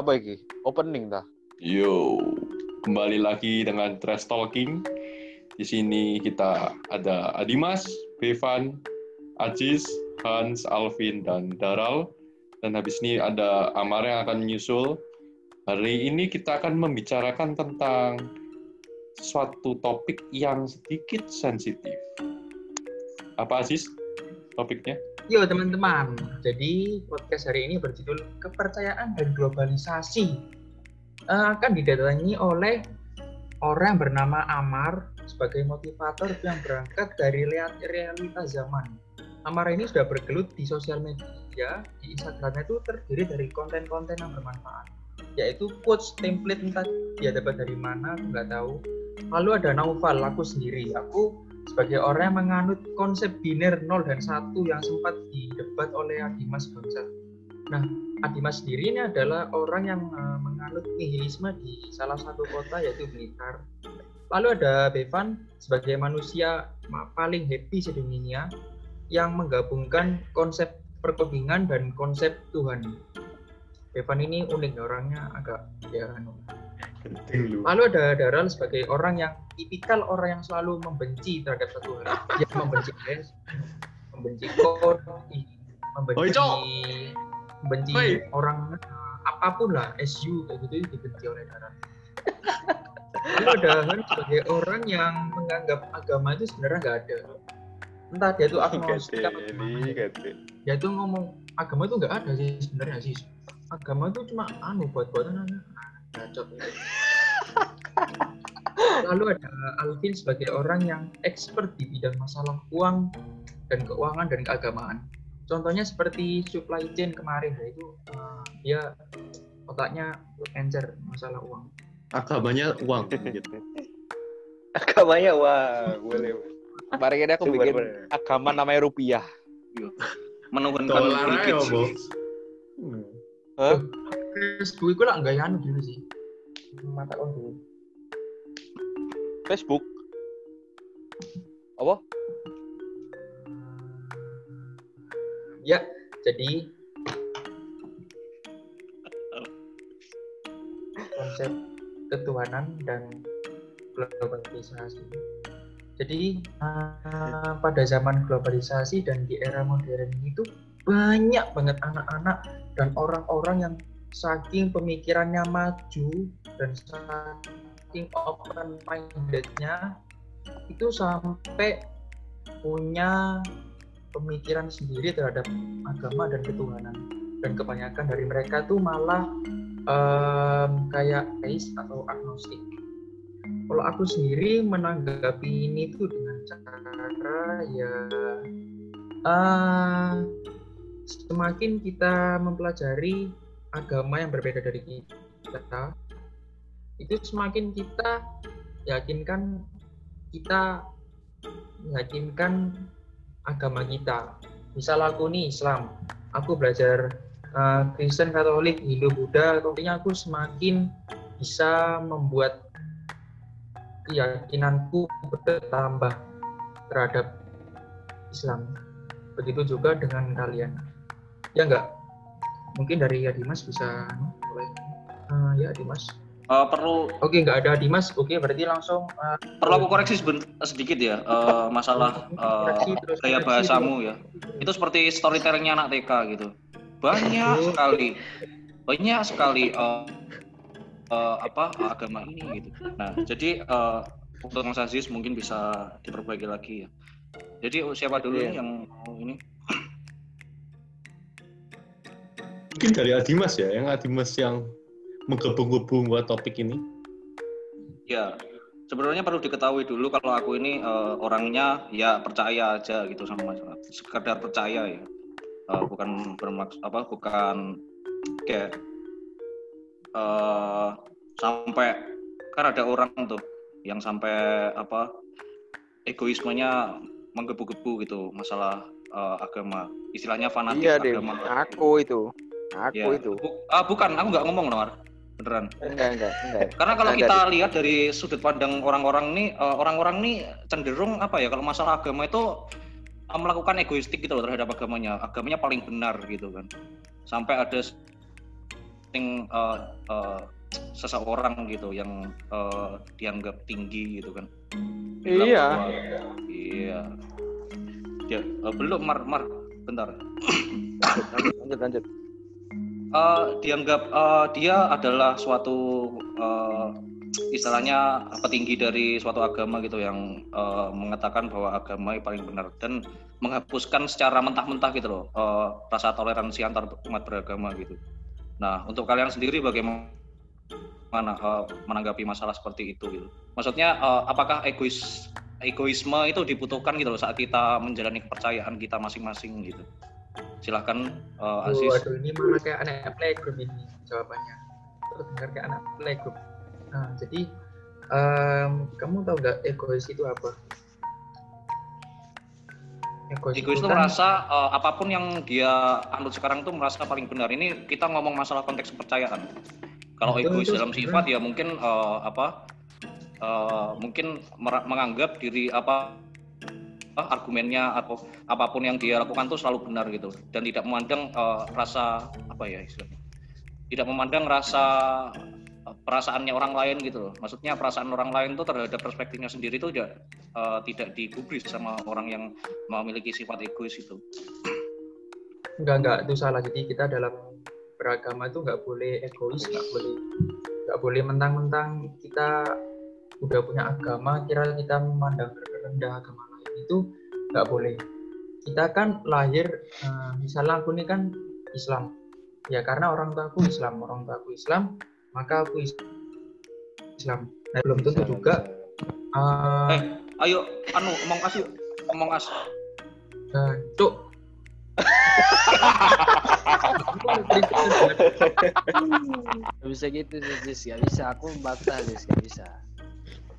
Apa iki? Opening dah. Yo, kembali lagi dengan Trash Talking. Di sini kita ada Adimas, Bevan, Ajis, Hans, Alvin, dan Daral. Dan habis ini ada Amar yang akan menyusul. Hari ini kita akan membicarakan tentang suatu topik yang sedikit sensitif. Apa Aziz topiknya? Yo teman-teman, jadi podcast hari ini berjudul Kepercayaan dan Globalisasi. Eh, akan didatangi oleh orang bernama Amar sebagai motivator yang berangkat dari realita zaman. Amar ini sudah bergelut di sosial media, di Instagramnya itu terdiri dari konten-konten yang bermanfaat, yaitu quotes template entah dia dapat dari mana, nggak tahu. Lalu ada Naufal, aku sendiri. Aku sebagai orang yang menganut konsep biner 0 dan 1 yang sempat didebat oleh Adimas Bangsat. Nah, Adimas sendiri ini adalah orang yang uh, menganut nihilisme di salah satu kota yaitu Blitar. Lalu ada Bevan sebagai manusia paling happy sedunia yang menggabungkan konsep perkodingan dan konsep Tuhan. Bevan ini unik orangnya agak ya anu, Lalu ada Daral sebagai orang yang tipikal orang yang selalu membenci terhadap satu hal. Dia membenci es, membenci kodi, membenci Oi, membenci Oi. orang uh, apa pun lah, SU kayak gitu dibenci oleh Daral. Lalu ada Han sebagai orang yang menganggap agama itu sebenarnya nggak ada. Entah dia itu agnostik apa Dia itu ngomong agama itu nggak ada sih sebenarnya sih. Agama itu cuma anu buat-buatan anak bacot Lalu ada Alvin sebagai orang yang expert di bidang masalah uang dan keuangan dan keagamaan. Contohnya seperti supply chain kemarin, yaitu uh, dia otaknya encer masalah uang. Agamanya uang gitu. Agamanya uang, boleh. Kemarin ini aku bikin agama namanya rupiah. Menurunkan dolar ya, Hah? Facebook itu lah nggak anu dulu sih mata on dulu. Facebook. Apa? Ya jadi konsep ketuhanan dan globalisasi. Jadi uh, pada zaman globalisasi dan di era modern itu banyak banget anak-anak dan orang-orang yang saking pemikirannya maju dan saking open mindednya itu sampai punya pemikiran sendiri terhadap agama dan ketuhanan dan kebanyakan dari mereka tuh malah um, kayak ateis atau agnostik. Kalau aku sendiri menanggapi ini tuh dengan cara ya uh, semakin kita mempelajari agama yang berbeda dari kita itu semakin kita yakinkan kita yakinkan agama kita. Misal aku nih Islam. Aku belajar uh, Kristen Katolik Hindu Buddha tentunya aku semakin bisa membuat keyakinanku bertambah terhadap Islam. Begitu juga dengan kalian. Ya enggak? Mungkin dari Adimas bisa mulai uh, ya Adimas uh, perlu oke okay, nggak ada Adimas oke okay, berarti langsung uh, perlu aku koreksi sedikit ya uh, masalah uh, gaya bahasamu ya. Itu seperti storytellingnya anak TK gitu. Banyak sekali banyak sekali uh, uh, apa agama ini gitu. Nah jadi uh, untuk Mas Aziz mungkin bisa diperbaiki lagi ya. Jadi siapa dulu yeah. yang ini? Mungkin dari Adimas ya, yang Adimas yang menggabung-gabung buat topik ini. Ya, sebenarnya perlu diketahui dulu kalau aku ini uh, orangnya ya percaya aja gitu sama masalah, sekedar percaya ya, uh, bukan bermaksud apa, bukan kayak uh, sampai kan ada orang tuh yang sampai apa egoismenya menggebu-gebu gitu masalah uh, agama istilahnya fanatik iya, agama. aku itu Aku ya. itu. ah, bukan, aku nggak ngomong, Nomar. Beneran. Enggak, enggak, enggak. Karena kalau kita lihat dari sudut pandang orang-orang nih, uh, orang-orang nih cenderung apa ya, kalau masalah agama itu uh, melakukan egoistik gitu loh terhadap agamanya. Agamanya paling benar gitu kan. Sampai ada memposting uh, uh, seseorang gitu yang uh, dianggap tinggi gitu kan. Iya. iya. Ya, uh, belum mar mar bentar. lanjut lanjut. Uh, dianggap uh, dia adalah suatu uh, istilahnya petinggi dari suatu agama gitu yang uh, mengatakan bahwa agama yang paling benar dan menghapuskan secara mentah-mentah gitu loh uh, rasa toleransi antar umat beragama gitu. Nah untuk kalian sendiri bagaimana mana uh, menanggapi masalah seperti itu gitu. Maksudnya uh, apakah egois egoisme itu dibutuhkan gitu loh saat kita menjalani kepercayaan kita masing-masing gitu. Silahkan uh, Aziz. Waduh, ini malah kayak anak playgroup ini jawabannya. Terus dengar kayak anak playgroup. Nah, jadi um, kamu tahu nggak egois itu apa? Egois, egois itu kan, merasa uh, apa pun yang dia anut sekarang itu merasa paling benar. Ini kita ngomong masalah konteks kepercayaan. Kalau egois itu dalam sifat ya mungkin uh, apa uh, mungkin menganggap diri apa argumennya atau apa pun yang dia lakukan itu selalu benar gitu. Dan tidak memandang uh, rasa apa ya istilahnya tidak memandang rasa perasaannya orang lain gitu loh. Maksudnya perasaan orang lain itu terhadap perspektifnya sendiri itu tidak uh, tidak digubris sama orang yang memiliki sifat egois itu. Enggak enggak itu salah. Jadi kita dalam beragama itu nggak boleh egois nggak boleh nggak boleh mentang-mentang kita udah punya agama kira kita memandang rendah agama itu nggak boleh. Kita kan lahir uh, misalnya aku ini kan Islam. Ya karena orang tua aku Islam. Orang tua aku Islam maka aku Islam. Nah, belum tentu juga uh, eh ayo anu ngomong as yuk. Ngomong as uh, cuk. Gak bisa gitu Jis, gak bisa. Aku bantah Jis, gak bisa.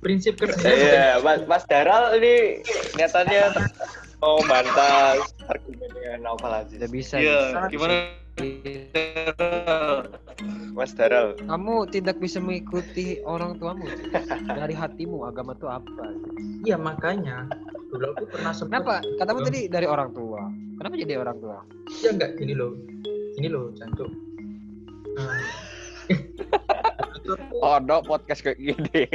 Prinsip kerja. Iya, Mas, Mas Daral ini nyatanya mau bantah argumennya Naufal lagi. Gak bisa. Iya, gimana? Mas Daral. Kamu tidak bisa mengikuti orang tuamu. Dari hatimu agama itu apa? Iya, makanya dulu aku pernah sempat Kenapa? Katamu tadi dari orang tua. Kenapa jadi orang tua? Ya enggak, gini loh. Ini loh. Nah. oh, no, podcast kayak gini.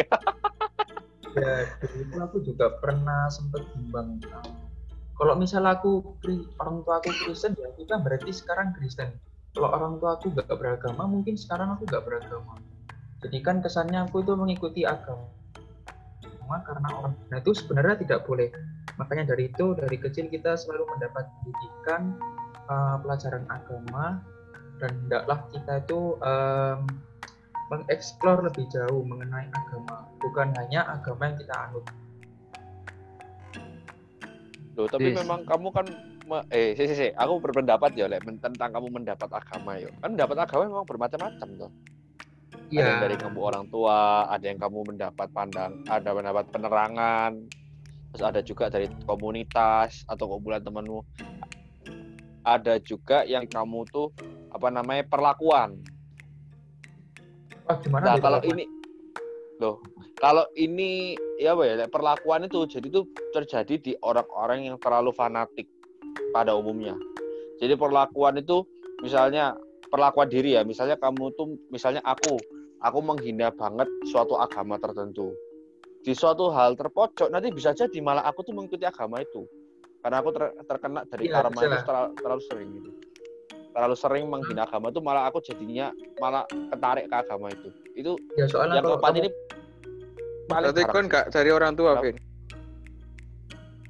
Ya, dulu aku juga pernah sempat bimbang. Kalau misalnya aku orang tua aku Kristen, ya kita berarti sekarang Kristen. Kalau orang tua aku gak beragama, mungkin sekarang aku gak beragama. Jadi kan kesannya aku itu mengikuti agama karena orang nah itu sebenarnya tidak boleh makanya dari itu dari kecil kita selalu mendapat pendidikan uh, pelajaran agama dan hendaklah kita itu um, mengeksplor lebih jauh mengenai agama bukan hanya agama yang kita anut. Loh, tapi yes. memang kamu kan eh sih sih aku berpendapat ya like, tentang kamu mendapat agama ya. Kan mendapat agama memang bermacam-macam tuh ya. ada yang dari kamu orang tua ada yang kamu mendapat pandang ada mendapat penerangan terus ada juga dari komunitas atau kumpulan temanmu. Ada juga yang kamu tuh apa namanya perlakuan gimana nah kalau ini loh kalau ini ya apa ya perlakuan itu jadi itu terjadi di orang-orang yang terlalu fanatik pada umumnya. Jadi perlakuan itu misalnya perlakuan diri ya misalnya kamu tuh misalnya aku aku menghina banget suatu agama tertentu. Di suatu hal terpojok nanti bisa jadi malah aku tuh mengikuti agama itu. Karena aku ter, terkena dari ya, karma itu terlalu, terlalu sering gitu terlalu sering menghina hmm. agama itu malah aku jadinya malah ketarik ke agama itu itu ya, soalnya yang keempat kamu... ini berarti kan nggak dari orang tua Vin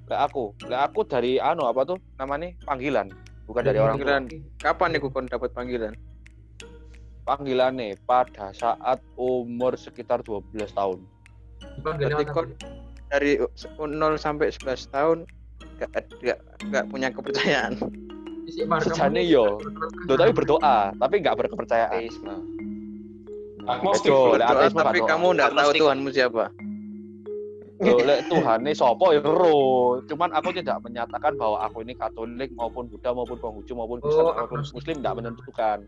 Lah aku, lah aku dari anu apa tuh namanya panggilan, bukan dari, dari orang panggilan. Kapan nih kon dapat panggilan? panggilannya pada saat umur sekitar 12 tahun. Berarti kok dari 0 sampai 11 tahun gak, gak, gak punya kepercayaan. Sejane yo, Duh, tapi berdoa, tapi gak berkepercayaan. Agnostik, berdoa, tapi kamu gak tahu Tuhanmu siapa. Loh, lek Tuhan ini sopo ya ro. Cuman aku tidak menyatakan bahwa aku ini Katolik maupun Buddha maupun Konghucu maupun Kristen oh, maupun Muslim tidak menentukan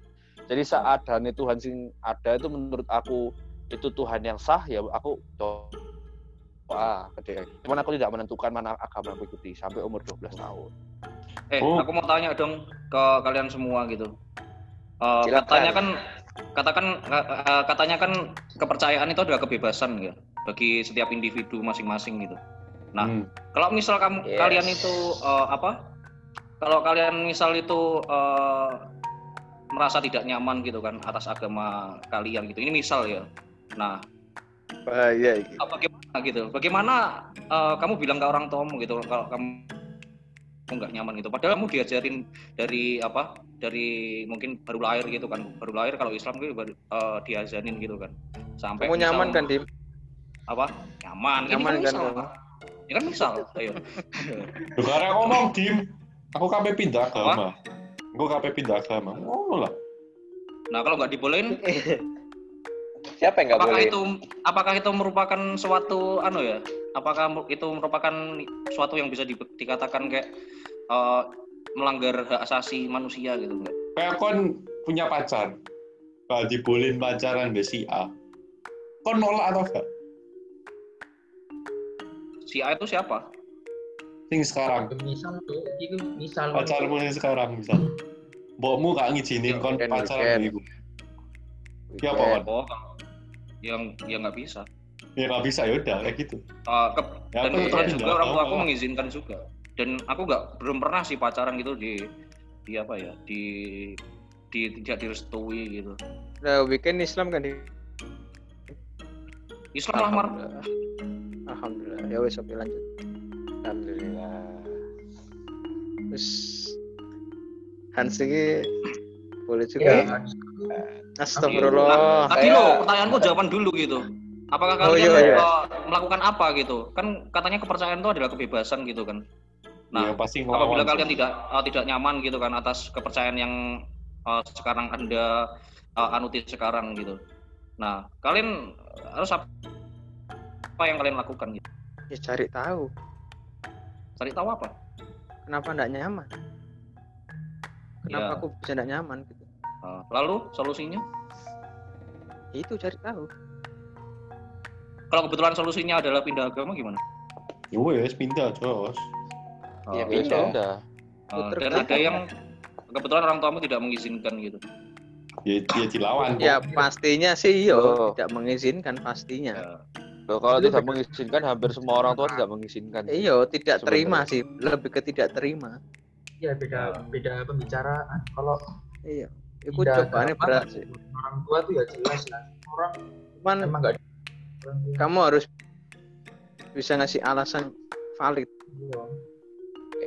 jadi saat adanya Tuhan sing ada itu menurut aku itu Tuhan yang sah ya aku doa gede cuman aku tidak menentukan mana agama aku ikuti sampai umur 12 tahun eh oh. aku mau tanya dong ke kalian semua gitu uh, katanya kan katakan ka- eh, katanya kan kepercayaan itu adalah kebebasan ya bagi setiap individu masing-masing gitu. Nah, Hmm. kalau misal kamu Yes. kalian itu eh, apa? Kalau kalian misal itu eh, merasa tidak nyaman gitu kan atas agama kalian gitu. Ini misal ya. Nah, bahaya eh, bagaimana gitu? Bagaimana eh, kamu bilang ke orang tuamu gitu kalau kamu nggak nyaman gitu. Padahal kamu diajarin dari apa? Dari mungkin baru lahir gitu kan. Baru lahir kalau Islam gitu baru eh, diazanin gitu kan. Sampai Kamu misal- nyaman kan, Dim? Apa? Nyaman. Nyaman kan kan, misal. Ya kan misal. Ayo. Lu karena ngomong Dim, aku kape pindah agama. Aku kape pindah agama. Ngono lah. Nah, kalau nggak dibolehin Siapa yang nggak apakah boleh? itu apakah itu merupakan suatu anu ya apakah itu merupakan suatu yang bisa di- dikatakan kayak eh, melanggar hak asasi manusia gitu enggak Kayak kon punya pacar. Kalau dibolehin pacaran be si A. Kon nolak atau enggak? si A itu siapa Sing sekarang. misal tuh itu misal Pacarmu yang sekarang misal. Mbokmu gak ngizinin kon pacaran weekend. iku. Ya apa, Wan? oh yang yang nggak bisa Ya nggak bisa ya udah kayak gitu. Eh, ke- Ya, dan aku kebetulan juga orang tua aku mengizinkan juga dan aku nggak belum pernah sih pacaran gitu di di apa ya di di tidak direstui gitu Nah, weekend Islam kan di Islam lah Mar Alhamdulillah. Alhamdulillah. Ya wes oke lanjut. Alhamdulillah. Terus Hans ini boleh Ya, juga. Nah, Astagfirullah. Tadi lo pertanyaanku jawaban dulu gitu. Apakah Oh, kalian iya, iya. uh, melakukan apa gitu? Kan katanya kepercayaan itu adalah kebebasan gitu kan. ya Nah, pasti apabila kalian tidak uh, tidak nyaman gitu kan atas kepercayaan yang uh, sekarang anda uh, anuti sekarang gitu. Nah, kalian harus apa, apa yang kalian lakukan gitu? Ya cari tahu. Cari tahu apa? Kenapa enggak nyaman? Kenapa Ya. aku bisa enggak nyaman gitu? Lalu solusinya? Itu cari tahu. Kalau kebetulan solusinya adalah pindah agama gimana? Ya wes pindah terus. Iya, Uh, Ya pindah. uh, Puter dan ada yang kebetulan orang tuamu tidak mengizinkan gitu. Ya dia dilawan. Ya pastinya sih yo Oh. tidak mengizinkan pastinya. Ya. Loh, kalau tidak mengizinkan hampir semua orang tua tidak mengizinkan. Iyo tidak Sebenarnya. terima sih, lebih ke tidak terima. ya beda beda pembicaraan kalau Iya. Itu pindah cobaannya berat sih. orang tua tuh ya jelas lah orang Cuman emang tua. kamu harus bisa ngasih alasan valid. Iya.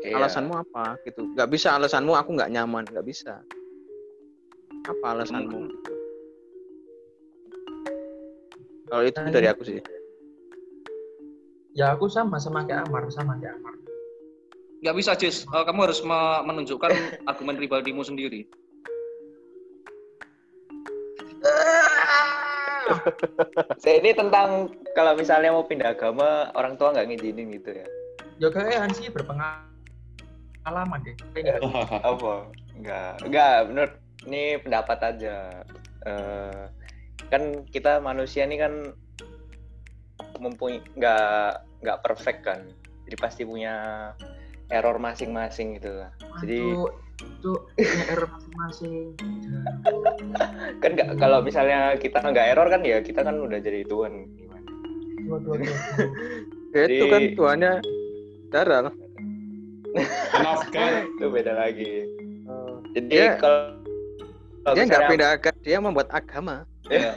Iya. Alasanmu apa gitu? Gak bisa alasanmu aku nggak nyaman, nggak bisa. Apa alasanmu? Gitu. Kalau itu dari aku sih. ya aku sama sama kayak Amar sama kayak Amar nggak bisa Jis Eh, kamu harus me- menunjukkan argumen pribadimu sendiri ini tentang kalau misalnya mau pindah agama, orang tua nggak ngizinin gitu ya. ya kayak Hansi berpengalaman deh nggak- Apa? Enggak, enggak, menurut ini pendapat aja. Eh, kan kita manusia ini kan mempunyai nggak nggak perfect kan. Jadi pasti punya error masing-masing gitu lah. Jadi itu punya error masing-masing. kan nggak kalau misalnya kita nggak error kan ya kita kan udah jadi Tuhan gimana? Dua, dua, dua, dua. Ya, itu Jadi- kan tuannya. Nafkah. Itu beda lagi. Jadi Dia- kalau kalau Dia nggak pindah agama, dia membuat agama. ya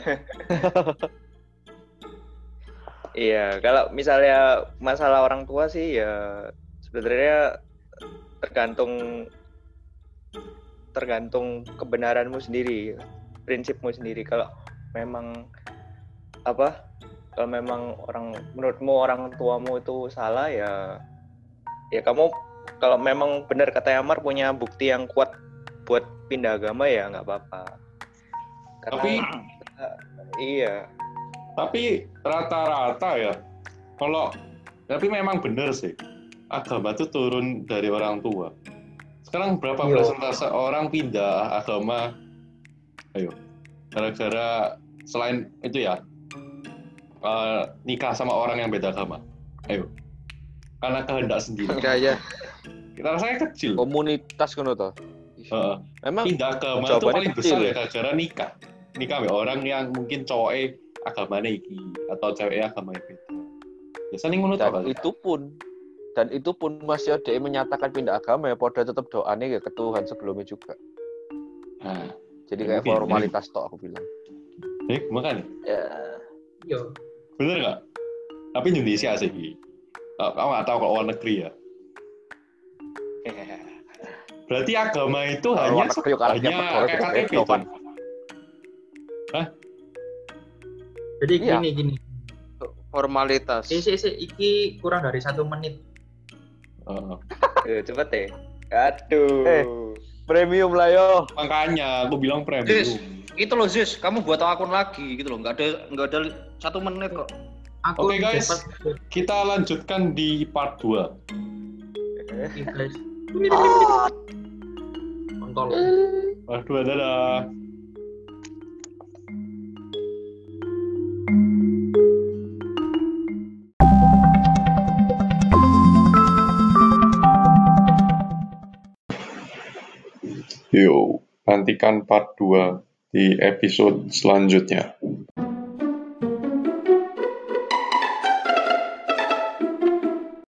Iya, kalau misalnya masalah orang tua sih ya sebenarnya tergantung tergantung kebenaranmu sendiri, prinsipmu sendiri. Kalau memang apa? Kalau memang orang menurutmu orang tuamu itu salah ya ya kamu kalau memang benar kata Yamar punya bukti yang kuat buat pindah agama ya nggak apa-apa. Karena Tapi iya, tapi rata-rata ya kalau tapi memang benar sih agama itu turun dari orang tua. Sekarang berapa Iya. persentase orang pindah agama? Ayo, gara-gara selain itu ya eh, nikah sama orang yang beda agama. Ayo, karena kehendak sendiri. Budaya. Kita rasanya kecil. Komunitas kan tuh. Heeh. Memang pindah agama itu paling kecil besar ya ya? gara-gara nikah. nikah sama orang yang mungkin cowoknya agamanya iki atau ceweknya agamanya beda. Biasanya ngono itu pun dan itu pun masih ada yang menyatakan pindah agama ya pada tetap doanya ya ke Tuhan sebelumnya juga Nah, jadi kayak Mungkin, formalitas tok aku bilang eh makanya Ya. Iya. bener nggak? Tapi Indonesia sih. Kau nggak tahu kalau luar negeri ya. Berarti agama itu Kalau hanya negeri yuk, kalau hanya KTP kan? itu. Jadi Iya. gini gini. formalitas Si, si, si, iki kurang dari satu menit. Eh, cepet deh. Aduh. Eh. premium lah yo makanya aku bilang premium. itu loh Zis, kamu buat akun lagi gitu loh, nggak ada nggak ada satu menit kok. Aku Oke, guys. dapat Kita lanjutkan di part 2. Oke, guys. Kontol. Part 2 dadah. Yo, nantikan part 2 di episode selanjutnya.